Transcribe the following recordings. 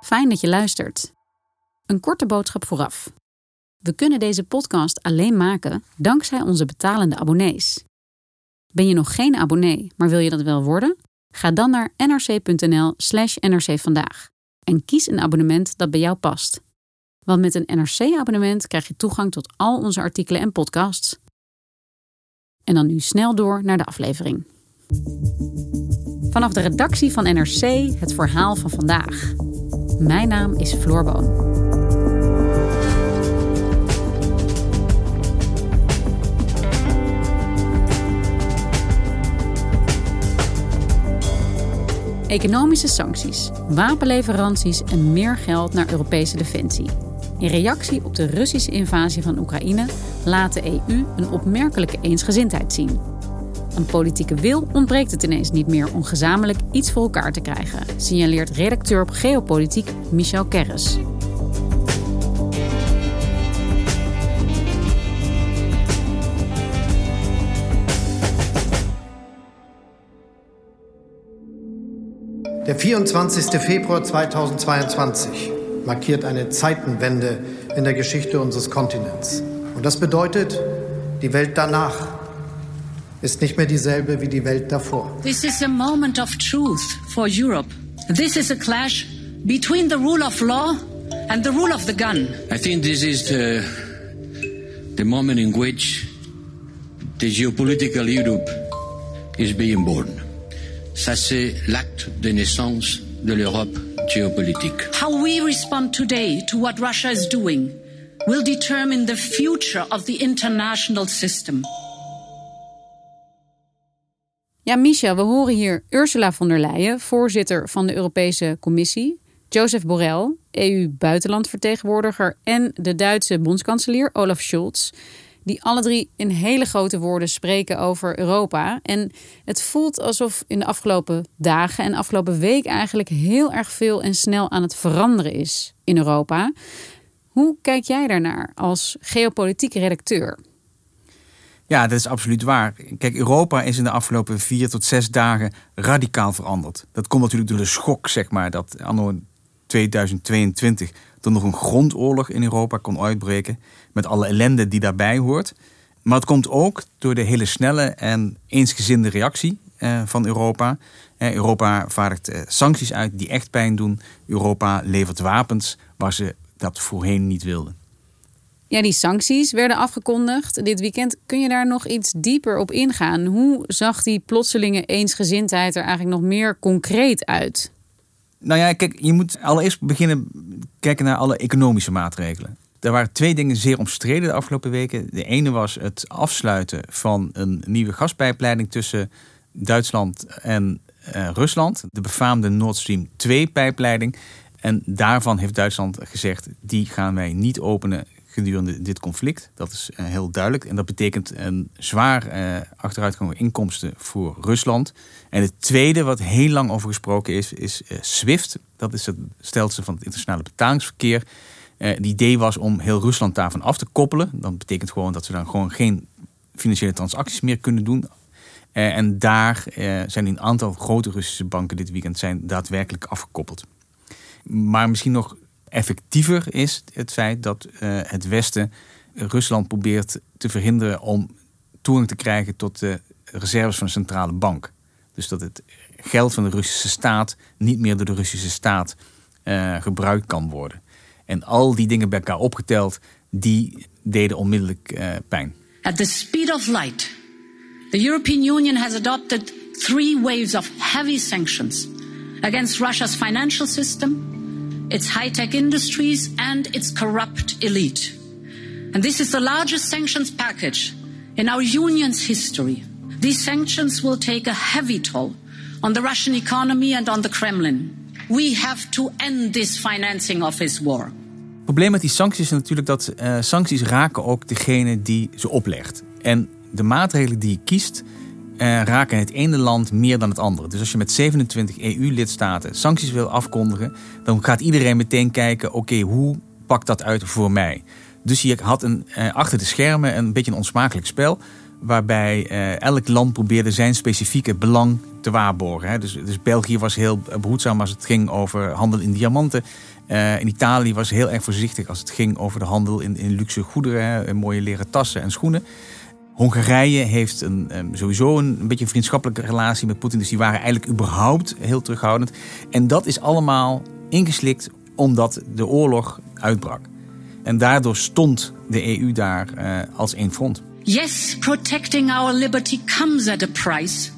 Fijn dat je luistert. Een korte boodschap vooraf. We kunnen deze podcast alleen maken dankzij onze betalende abonnees. Ben je nog geen abonnee, maar wil je dat wel worden? Ga dan naar nrc.nl/slash nrcvandaag en kies een abonnement dat bij jou past. Want met een NRC-abonnement krijg je toegang tot al onze artikelen en podcasts. En dan nu snel door naar de aflevering. Vanaf de redactie van NRC het verhaal van vandaag. Mijn naam is Floor Boon. Economische sancties, wapenleveranties en meer geld naar Europese defensie. In reactie op de Russische invasie van Oekraïne laat de EU een opmerkelijke eensgezindheid zien. Aan politieke wil ontbreekt het ineens niet meer om gezamenlijk iets voor elkaar te krijgen, signaleert redacteur op geopolitiek Michel Kerres. Der 24. Februar 2022 markiert eine Zeitenwende in der Geschichte unseres Kontinents. Und das bedeutet, die Welt danach ist nicht mehr dieselbe wie die Welt davor. This is a moment of truth for Europe. This is a clash between the rule of law and the rule of the gun. I think this is the, the moment in which the geopolitical Europe is being born. Ça, c'est l'acte de naissance de l'Europe géopolitique. How we respond today to what Russia is doing will determine the future of the international system. Ja, Michel, we horen hier Ursula von der Leyen, voorzitter van de Europese Commissie, Joseph Borrell, EU-buitenlandvertegenwoordiger en de Duitse bondskanselier Olaf Scholz, die alle drie in hele grote woorden spreken over Europa. En het voelt alsof in de afgelopen dagen en afgelopen week eigenlijk heel erg veel en snel aan het veranderen is in Europa. Hoe kijk jij daarnaar als geopolitieke redacteur? Ja, dat is absoluut waar. Kijk, Europa is in de afgelopen vier tot zes dagen radicaal veranderd. Dat komt natuurlijk door de schok, zeg maar, dat anno 2022 er nog een grondoorlog in Europa kon uitbreken. Met alle ellende die daarbij hoort. Maar het komt ook door de hele snelle en eensgezinde reactie eh, van Europa. Eh, Europa vaardigt eh, sancties uit die echt pijn doen. Europa levert wapens waar ze dat voorheen niet wilden. Ja, die sancties werden afgekondigd dit weekend. Kun je daar nog iets dieper op ingaan? Hoe zag die plotselinge eensgezindheid er eigenlijk nog meer concreet uit? Nou ja, kijk, je moet allereerst beginnen kijken naar alle economische maatregelen. Er waren twee dingen zeer omstreden de afgelopen weken. De ene was het afsluiten van een nieuwe gaspijpleiding tussen Duitsland en uh, Rusland. De befaamde Nord Stream 2-pijpleiding. En daarvan heeft Duitsland gezegd: die gaan wij niet openen gedurende dit conflict. Dat is uh, heel duidelijk. En dat betekent een zwaar uh, achteruitgang inkomsten voor Rusland. En het tweede, wat heel lang over gesproken is, is uh, SWIFT. Dat is het stelsel van het internationale betalingsverkeer. het idee was om heel Rusland daarvan af te koppelen. Dat betekent gewoon dat ze dan gewoon geen financiële transacties meer kunnen doen. en daar zijn een aantal grote Russische banken dit weekend zijn daadwerkelijk afgekoppeld. Maar misschien nog effectiever is het feit dat uh, het Westen Rusland probeert te verhinderen om toegang te krijgen tot de reserves van de centrale bank. Dus dat het geld van de Russische staat niet meer door de Russische staat uh, gebruikt kan worden. En al die dingen bij elkaar opgeteld, die deden onmiddellijk uh, pijn. At the speed of light, the European Union has adopted three waves of heavy sanctions against Russia's financial system, its high-tech industries and its corrupt elite. And this is the largest sanctions package in our union's history. These sanctions will take a heavy toll on the Russian economy and on the Kremlin. We have to end this financing of his war. Het probleem met die sancties is natuurlijk dat uh, sancties raken ook degene die ze oplegt. En de maatregelen die je kiest uh, raken het ene land meer dan het andere. Dus als je met 27 EU-lidstaten sancties wil afkondigen, dan gaat iedereen meteen kijken: oké, hoe pakt dat uit voor mij? Dus je had een, uh, achter de schermen een beetje een onsmakelijk spel. Waarbij uh, elk land probeerde zijn specifieke belang te waarborgen. Hè. Dus, dus, België was heel behoedzaam als het ging over handel in diamanten. In Italië was heel erg voorzichtig als het ging over de handel in, luxe goederen. Mooie leren tassen en schoenen. Hongarije heeft een, um, sowieso een, beetje een vriendschappelijke relatie met Poetin. Dus die waren eigenlijk überhaupt heel terughoudend. En dat is allemaal ingeslikt omdat de oorlog uitbrak. En daardoor stond de EU daar uh, als één front. Yes, protecting our liberty comes at a price.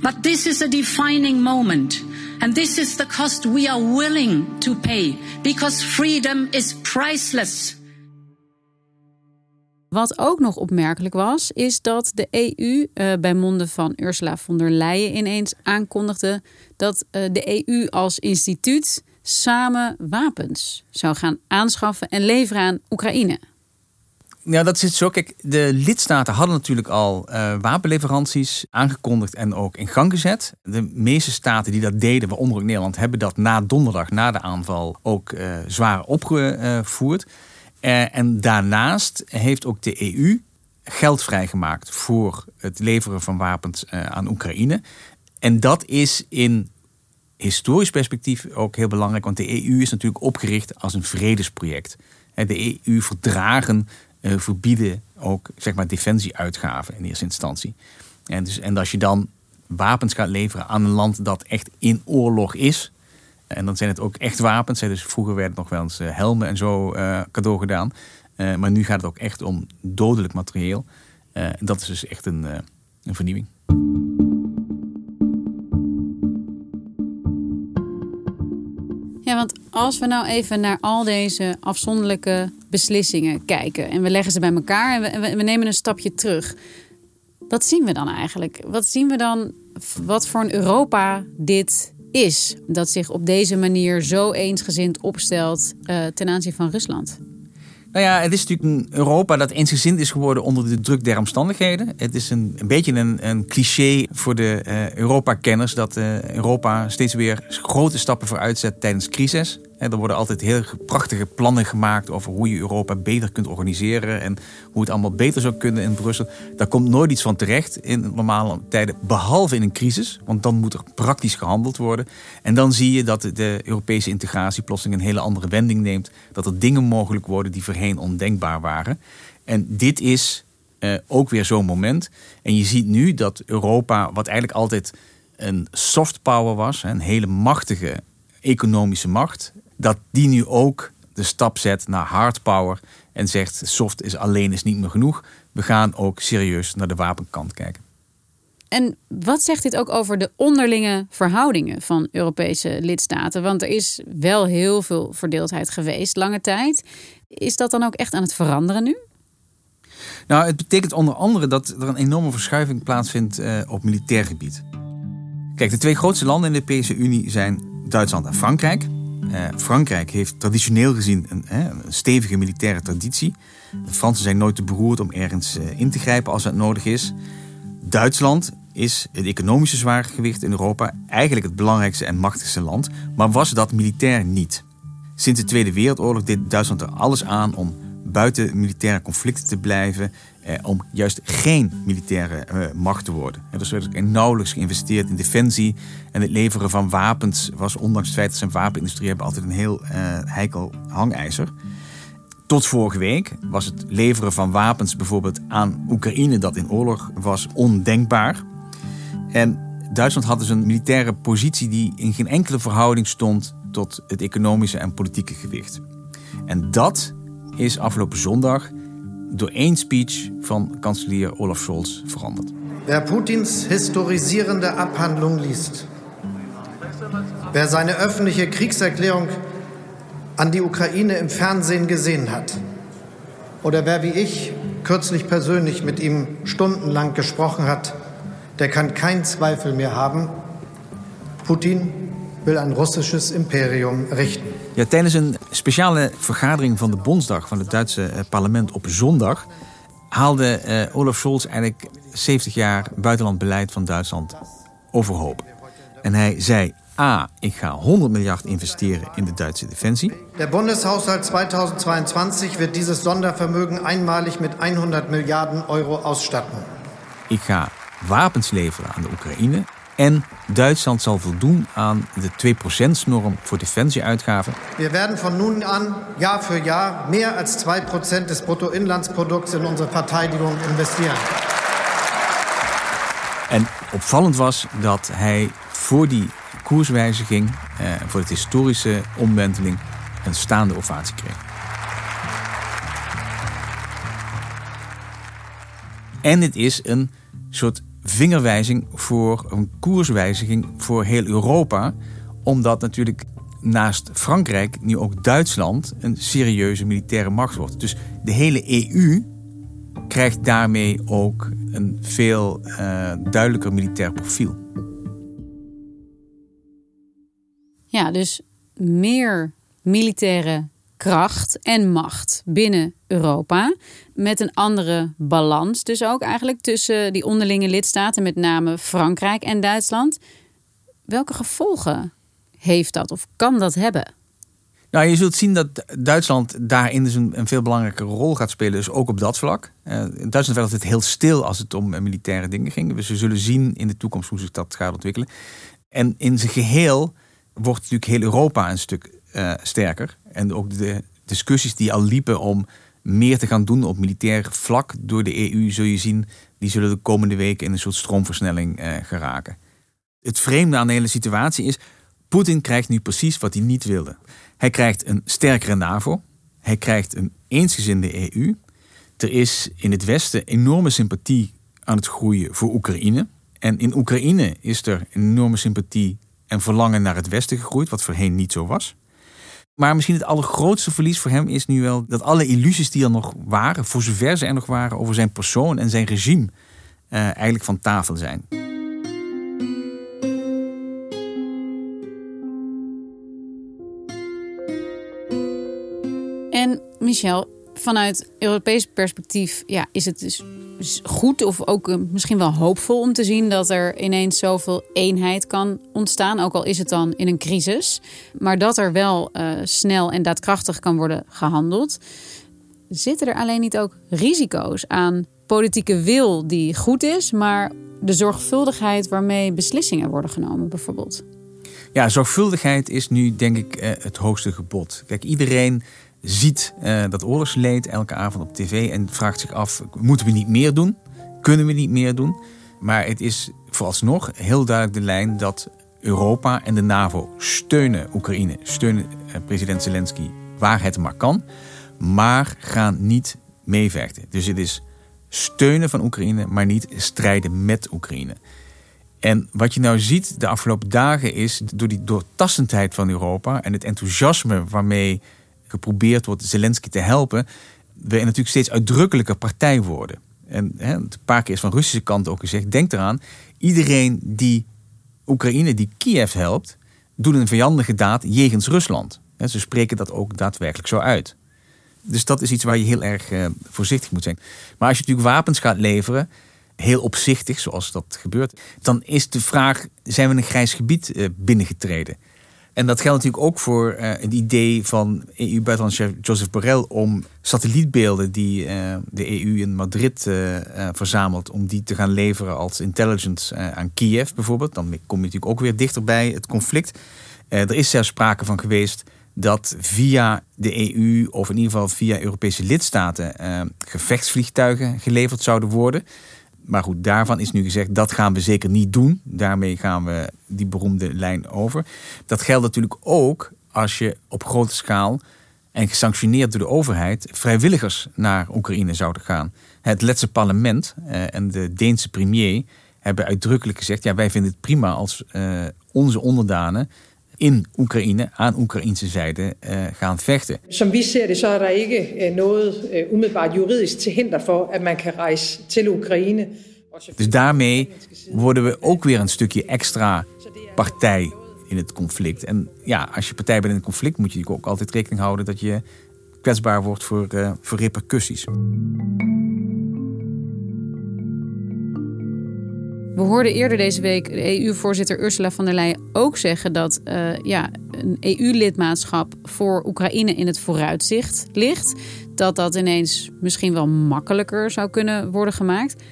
But this is a defining moment. And this is the cost we are willing to pay. Because freedom is priceless. Wat ook nog opmerkelijk was, is dat de EU uh, bij monden van Ursula von der Leyen ineens aankondigde dat uh, de EU als instituut samen wapens zou gaan aanschaffen en leveren aan Oekraïne. Ja, dat zit zo. Kijk, de lidstaten hadden natuurlijk al uh, wapenleveranties aangekondigd en ook in gang gezet. De meeste staten die dat deden, waaronder ook Nederland, hebben dat na donderdag, na de aanval, ook uh, zwaar opgevoerd. En daarnaast heeft ook de EU geld vrijgemaakt voor het leveren van wapens aan Oekraïne. En dat is in historisch perspectief ook heel belangrijk, want de EU is natuurlijk opgericht als een vredesproject. De EU-verdragen uh, verbieden ook zeg maar, defensieuitgaven in eerste instantie. En, dus, en als je dan wapens gaat leveren aan een land dat echt in oorlog is. En dan zijn het ook echt wapens. Dus vroeger werd het nog wel eens eh, helmen en zo uh, cadeau gedaan. Uh, maar nu gaat het ook echt om dodelijk materieel. en dat is dus echt een, een vernieuwing. Ja, want als we nou even naar al deze afzonderlijke beslissingen kijken en we leggen ze bij elkaar en we, we, nemen een stapje terug. Wat zien we dan eigenlijk? Wat zien we dan wat voor een Europa dit is? Dat zich op deze manier zo eensgezind opstelt uh, ten aanzien van Rusland? Nou ja, het is natuurlijk een Europa dat eensgezind is geworden onder de druk der omstandigheden. Het is een, een beetje een, een cliché voor de uh, Europa-kenners dat uh, Europa steeds weer grote stappen vooruit zet tijdens crisis. Er worden altijd heel prachtige plannen gemaakt over hoe je Europa beter kunt organiseren en hoe het allemaal beter zou kunnen in Brussel. Daar komt nooit iets van terecht in normale tijden, behalve in een crisis, want dan moet er praktisch gehandeld worden. En dan zie je dat de Europese integratie plotseling een hele andere wending neemt, dat er dingen mogelijk worden die voorheen ondenkbaar waren. En dit is uh, ook weer zo'n moment. En je ziet nu dat Europa, wat eigenlijk altijd een soft power was, een hele machtige economische macht, dat die nu ook de stap zet naar hard power en zegt soft is alleen is niet meer genoeg. We gaan ook serieus naar de wapenkant kijken. En wat zegt dit ook over de onderlinge verhoudingen van Europese lidstaten? Want er is wel heel veel verdeeldheid geweest lange tijd. Is dat dan ook echt aan het veranderen nu? Nou, het betekent onder andere dat er een enorme verschuiving plaatsvindt uh, op militair gebied. Kijk, de twee grootste landen in de Europese Unie zijn Duitsland en Frankrijk. Uh, Frankrijk heeft traditioneel gezien een, een, stevige militaire traditie. De Fransen zijn nooit te beroerd om ergens uh, in te grijpen als het nodig is. Duitsland is het economische zwaargewicht in Europa eigenlijk het belangrijkste en machtigste land, maar was dat militair niet. Sinds de Tweede Wereldoorlog deed Duitsland er alles aan om buiten militaire conflicten te blijven, eh, om juist geen militaire eh, macht te worden. Er dus werd nauwelijks geïnvesteerd in defensie en het leveren van wapens was, ondanks het feit dat ze een wapenindustrie hebben, altijd een heel eh, heikel hangijzer. Tot vorige week was het leveren van wapens bijvoorbeeld aan Oekraïne, dat in oorlog was, ondenkbaar. En Duitsland had dus een militaire positie die in geen enkele verhouding stond tot het economische en politieke gewicht. En dat is afgelopen zondag door één speech van kanselier Olaf Scholz veranderd. Wer Putins historisierende Abhandlung liest, wer seine öffentliche Kriegserklärung an die Ukraine im Fernsehen gesehen hat, oder wer wie ich kürzlich persönlich mit ihm stundenlang gesprochen hat, der kann keinen Zweifel mehr haben, Putin will ein russisches Imperium richten. Ja, tijdens een speciale vergadering van de Bondsdag van het Duitse eh, parlement op zondag haalde eh, Olaf Scholz eigenlijk 70 jaar buitenlandbeleid van Duitsland overhoop. En hij zei: A, ik ga 100 miljard investeren in de Duitse defensie. Der Bundeshaushalt 2022 wird dieses Sondervermögen einmalig mit 100 Milliarden Euro ausstatten. Ik ga wapens leveren aan de Oekraïne. En Duitsland zal voldoen aan de 2%-norm voor defensieuitgaven. Wir werden von nun an Jahr für Jahr mehr als 2% des Bruttoinlandsprodukts in unsere Verteidigung investieren. En opvallend was dat hij voor die koerswijziging, eh, voor de historische omwenteling, een staande ovatie kreeg. En het is een soort vingerwijzing voor een koerswijziging voor heel Europa. Omdat natuurlijk naast Frankrijk nu ook Duitsland een serieuze militaire macht wordt. Dus de hele EU krijgt daarmee ook een veel uh, duidelijker militair profiel. Ja, dus meer militaire kracht en macht binnen Europa. Met een andere balans dus ook eigenlijk tussen die onderlinge lidstaten, met name Frankrijk en Duitsland. Welke gevolgen heeft dat of kan dat hebben? Nou, je zult zien dat Duitsland daarin dus een, veel belangrijke rol gaat spelen, dus ook op dat vlak. Uh, Duitsland werd altijd heel stil als het om militaire dingen ging. Dus we zullen zien in de toekomst hoe zich dat gaat ontwikkelen. En in zijn geheel wordt natuurlijk heel Europa een stuk uh, sterker. En ook de discussies die al liepen om meer te gaan doen op militair vlak door de EU, zul je zien, die zullen de komende weken in een soort stroomversnelling uh, geraken. Het vreemde aan de hele situatie is, Poetin krijgt nu precies wat hij niet wilde. Hij krijgt een sterkere NAVO, hij krijgt een eensgezinde EU. Er is in het Westen enorme sympathie aan het groeien voor Oekraïne. En in Oekraïne is er enorme sympathie en verlangen naar het Westen gegroeid, wat voorheen niet zo was. Maar misschien het allergrootste verlies voor hem is nu wel dat alle illusies die er nog waren, voor zover ze er nog waren, over zijn persoon en zijn regime, uh, eigenlijk van tafel zijn. En Michel, vanuit Europees perspectief ja, is het dus goed of ook eh, misschien wel hoopvol om te zien dat er ineens zoveel eenheid kan ontstaan. Ook al is het dan in een crisis. Maar dat er wel uh, snel en daadkrachtig kan worden gehandeld. Zitten er alleen niet ook risico's aan politieke wil die goed is, maar de zorgvuldigheid waarmee beslissingen worden genomen, bijvoorbeeld? Ja, zorgvuldigheid is nu denk ik eh, het hoogste gebod. Kijk, iedereen ziet uh, dat oorlogsleed elke avond op tv en vraagt zich af: moeten we niet meer doen? Kunnen we niet meer doen? Maar het is vooralsnog heel duidelijk de lijn dat Europa en de NAVO steunen Oekraïne, steunen uh, president Zelensky waar het maar kan, maar gaan niet meevechten. Dus het is steunen van Oekraïne, maar niet strijden met Oekraïne. En wat je nou ziet de afgelopen dagen is, door die doortastendheid van Europa en het enthousiasme waarmee geprobeerd wordt Zelensky te helpen, we natuurlijk steeds uitdrukkelijker partij worden. En hè, een paar keer is van Russische kant ook gezegd: denk eraan, iedereen die Oekraïne, die Kiev helpt, doet een vijandige daad jegens Rusland. Ze spreken dat ook daadwerkelijk zo uit. Dus dat is iets waar je heel erg eh, voorzichtig moet zijn. Maar als je natuurlijk wapens gaat leveren, heel opzichtig, zoals dat gebeurt, dan is de vraag: zijn we een grijs gebied eh, binnengetreden? En dat geldt natuurlijk ook voor uh, het idee van EU-buitenlandchef Joseph Borrell om satellietbeelden die uh, de EU in Madrid uh, verzamelt, om die te gaan leveren als intelligence aan Kiev bijvoorbeeld. Dan kom je natuurlijk ook weer dichter bij het conflict. er is zelfs sprake van geweest dat via de EU of in ieder geval via Europese lidstaten gevechtsvliegtuigen geleverd zouden worden. Maar goed, daarvan is nu gezegd dat gaan we zeker niet doen. Daarmee gaan we die beroemde lijn over. Dat geldt natuurlijk ook als je op grote schaal en gesanctioneerd door de overheid vrijwilligers naar Oekraïne zouden gaan. Het Letse parlement eh, en de Deense premier hebben uitdrukkelijk gezegd: ja, wij vinden het prima als uh, onze onderdanen in Oekraïne aan Oekraïnse zijde uh, gaan vechten. Som vi ser det, så er der ikke noget uh, umiddelbart juridisch til hinder for, at man kan rejse til Oekraïne. Dus daarmee worden we ook weer een stukje extra partij in het conflict. En ja, als je partij bent in het conflict, moet je ook altijd rekening houden dat je kwetsbaar wordt voor, uh, voor repercussies. We hoorden eerder deze week de EU-voorzitter Ursula von der Leyen ook zeggen dat uh, ja, een EU-lidmaatschap voor Oekraïne in het vooruitzicht ligt. Dat dat ineens misschien wel makkelijker zou kunnen worden gemaakt.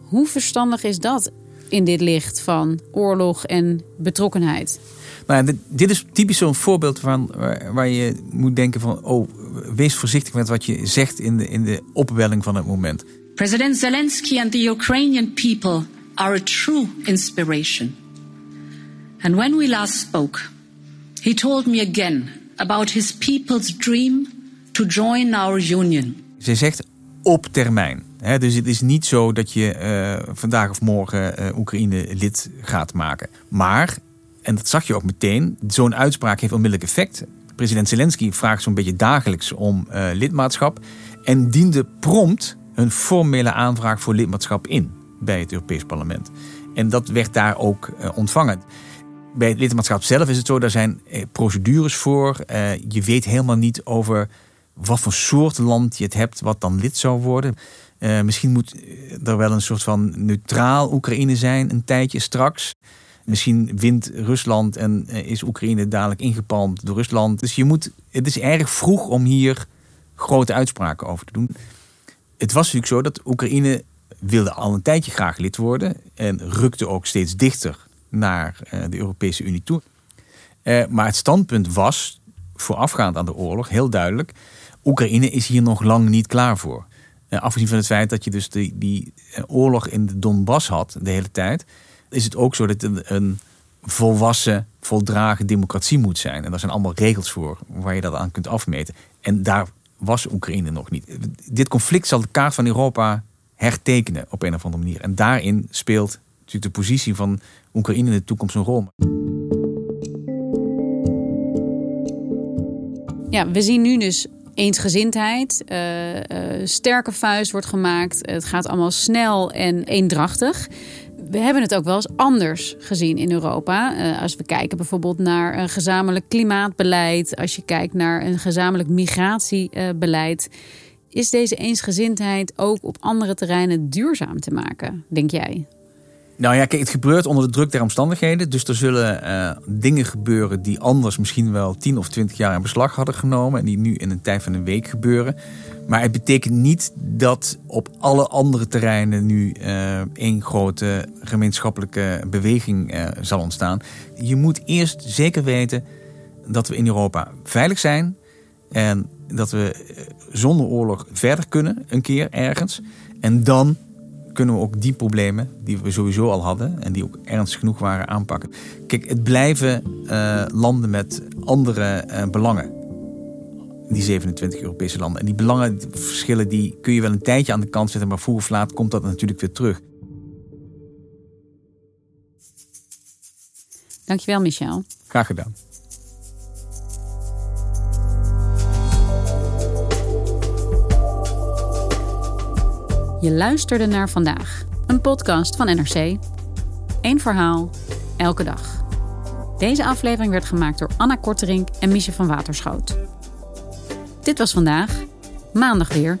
Hoe verstandig is dat in dit licht van oorlog en betrokkenheid? Nou, dit, dit is typisch zo'n voorbeeld van, waar, waar, je moet denken van... oh, wees voorzichtig met wat je zegt in de, in de opwelling van het moment. President Zelensky and the Ukrainian people are a true inspiration. And when we last spoke, he told me again about his people's dream to join our union. Ze zegt op termijn. dus het is niet zo dat je uh, vandaag of morgen uh, Oekraïne lid gaat maken. Maar, en dat zag je ook meteen, zo'n uitspraak heeft onmiddellijk effect. President Zelensky vraagt zo'n beetje dagelijks om uh, lidmaatschap en diende prompt een formele aanvraag voor lidmaatschap in bij het Europees Parlement. En dat werd daar ook uh, ontvangen. Bij het lidmaatschap zelf is het zo, daar zijn eh, procedures voor. Uh, je weet helemaal niet over wat voor soort land je het hebt wat dan lid zou worden. Misschien moet er wel een soort van neutraal Oekraïne zijn een tijdje straks. Misschien wint Rusland en is Oekraïne dadelijk ingepalmd door Rusland. Dus je moet, het is erg vroeg om hier grote uitspraken over te doen. Het was natuurlijk zo dat Oekraïne wilde al een tijdje graag lid worden en rukte ook steeds dichter naar eh, de Europese Unie toe. Eh, maar het standpunt was, voorafgaand aan de oorlog, heel duidelijk: Oekraïne is hier nog lang niet klaar voor. Uh, afgezien van het feit dat je dus die, die oorlog in de Donbass had de hele tijd, is het ook zo dat een, een volwassen, voldragen democratie moet zijn. En daar zijn allemaal regels voor waar je dat aan kunt afmeten. En daar was Oekraïne nog niet. Dit conflict zal de kaart van Europa hertekenen op een of andere manier. En daarin speelt natuurlijk de positie van Oekraïne in de toekomst een rol. Ja, we zien nu dus eensgezindheid. Uh, sterke vuist wordt gemaakt. Het gaat allemaal snel en eendrachtig. We hebben het ook wel eens anders gezien in Europa. Uh, als we kijken bijvoorbeeld naar een gezamenlijk klimaatbeleid. Als je kijkt naar een gezamenlijk migratiebeleid. Is deze eensgezindheid ook op andere terreinen duurzaam te maken, denk jij? Nou ja, kijk, het gebeurt onder de druk der omstandigheden. Dus er zullen uh, dingen gebeuren die anders misschien wel 10 of 20 jaar in beslag hadden genomen. En die nu in een tijd van een week gebeuren. Maar het betekent niet dat op alle andere terreinen nu uh, één grote gemeenschappelijke beweging uh, zal ontstaan. Je moet eerst zeker weten dat we in Europa veilig zijn. En dat we eh, zonder oorlog verder kunnen, een keer ergens. En dan kunnen we ook die problemen die we sowieso al hadden en die ook ernstig genoeg waren aanpakken. Kijk, het blijven uh, landen met andere uh, belangen. Die 27 Europese landen. En die belangenverschillen die kun je wel een tijdje aan de kant zetten, maar vroeg of laat komt dat natuurlijk weer terug. Dankjewel, Michel. Graag gedaan. Je luisterde naar vandaag, een podcast van NRC. Eén verhaal, elke dag. Deze aflevering werd gemaakt door Anna Korterink en Miesje van Waterschoot. Dit was vandaag, maandag weer.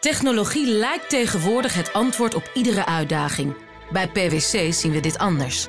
Technologie lijkt tegenwoordig het antwoord op iedere uitdaging. Bij PwC zien we dit anders.